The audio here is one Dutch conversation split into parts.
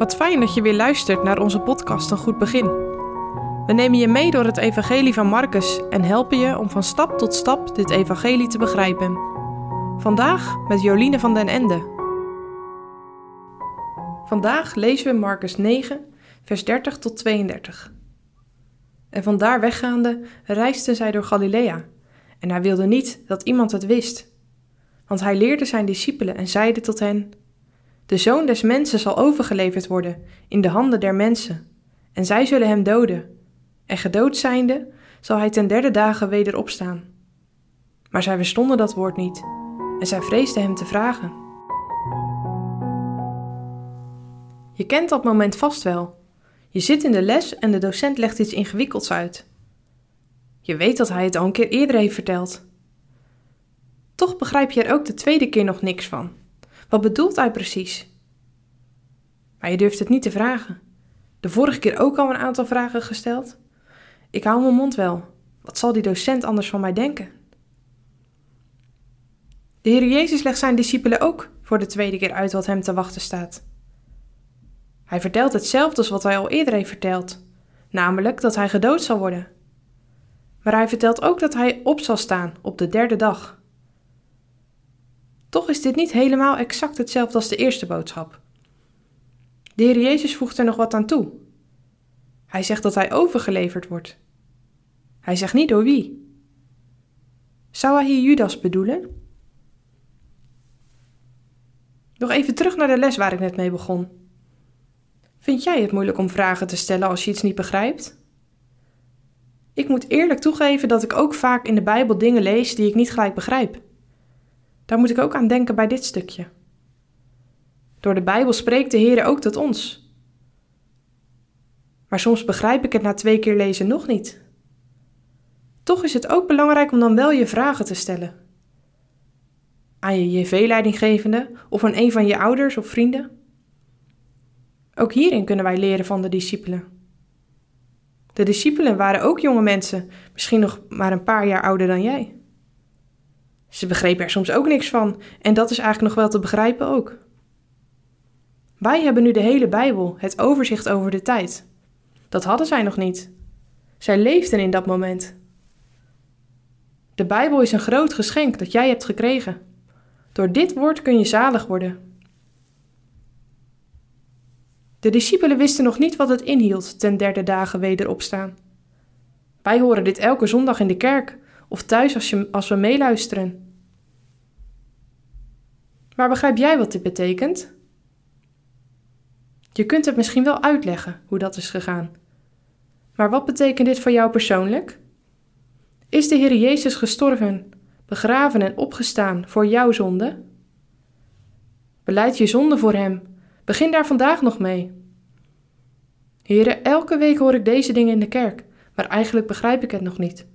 Wat fijn dat je weer luistert naar onze podcast Een Goed Begin. We nemen je mee door het Evangelie van Marcus en helpen je om van stap tot stap dit Evangelie te begrijpen. Vandaag met Joline van den Ende. Vandaag lezen we Marcus 9, vers 30 tot 32. En vandaar weggaande reisden zij door Galilea, en hij wilde niet dat iemand het wist. Want hij leerde zijn discipelen en zeide tot hen: de zoon des mensen zal overgeleverd worden in de handen der mensen, en zij zullen hem doden. En gedood zijnde, zal hij ten derde dagen weder opstaan. Maar zij verstonden dat woord niet, en zij vreesden hem te vragen. Je kent dat moment vast wel. Je zit in de les en de docent legt iets ingewikkelds uit. Je weet dat hij het al een keer eerder heeft verteld. Toch begrijp je er ook de tweede keer nog niks van. Wat bedoelt hij precies? Maar je durft het niet te vragen. De vorige keer ook al een aantal vragen gesteld. Ik hou mijn mond wel. Wat zal die docent anders van mij denken? De Heer Jezus legt zijn discipelen ook voor de tweede keer uit wat hem te wachten staat. Hij vertelt hetzelfde als wat hij al eerder heeft verteld, namelijk dat hij gedood zal worden. Maar hij vertelt ook dat hij op zal staan op de derde dag. Toch is dit niet helemaal exact hetzelfde als de eerste boodschap. De Heer Jezus voegt er nog wat aan toe. Hij zegt dat hij overgeleverd wordt. Hij zegt niet door wie. Zou hij hier Judas bedoelen? Nog even terug naar de les waar ik net mee begon. Vind jij het moeilijk om vragen te stellen als je iets niet begrijpt? Ik moet eerlijk toegeven dat ik ook vaak in de Bijbel dingen lees die ik niet gelijk begrijp. Daar moet ik ook aan denken bij dit stukje. Door de Bijbel spreekt de Heer ook tot ons. Maar soms begrijp ik het na twee keer lezen nog niet. Toch is het ook belangrijk om dan wel je vragen te stellen. Aan je JV-leidinggevende of aan een van je ouders of vrienden. Ook hierin kunnen wij leren van de discipelen. De discipelen waren ook jonge mensen, misschien nog maar een paar jaar ouder dan jij. Ze begrepen er soms ook niks van en dat is eigenlijk nog wel te begrijpen ook. Wij hebben nu de hele Bijbel, het overzicht over de tijd. Dat hadden zij nog niet. Zij leefden in dat moment. De Bijbel is een groot geschenk dat jij hebt gekregen. Door dit woord kun je zalig worden. De discipelen wisten nog niet wat het inhield ten derde dagen weder opstaan. Wij horen dit elke zondag in de kerk of thuis als, je, als we meeluisteren. Maar begrijp jij wat dit betekent? Je kunt het misschien wel uitleggen hoe dat is gegaan. Maar wat betekent dit voor jou persoonlijk? Is de Heer Jezus gestorven, begraven en opgestaan voor jouw zonde? Beleid je zonde voor Hem. Begin daar vandaag nog mee. Heren, elke week hoor ik deze dingen in de kerk, maar eigenlijk begrijp ik het nog niet.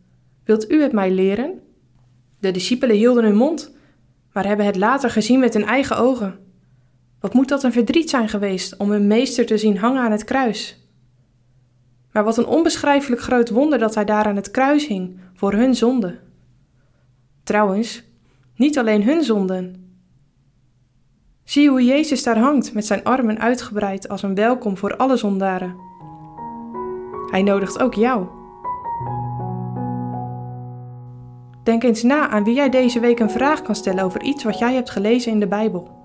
Wilt u het mij leren? De discipelen hielden hun mond, maar hebben het later gezien met hun eigen ogen. Wat moet dat een verdriet zijn geweest om hun meester te zien hangen aan het kruis? Maar wat een onbeschrijfelijk groot wonder dat hij daar aan het kruis hing voor hun zonde. Trouwens, niet alleen hun zonden. Zie hoe Jezus daar hangt met zijn armen uitgebreid als een welkom voor alle zondaren. Hij nodigt ook jou. Denk eens na aan wie jij deze week een vraag kan stellen over iets wat jij hebt gelezen in de Bijbel.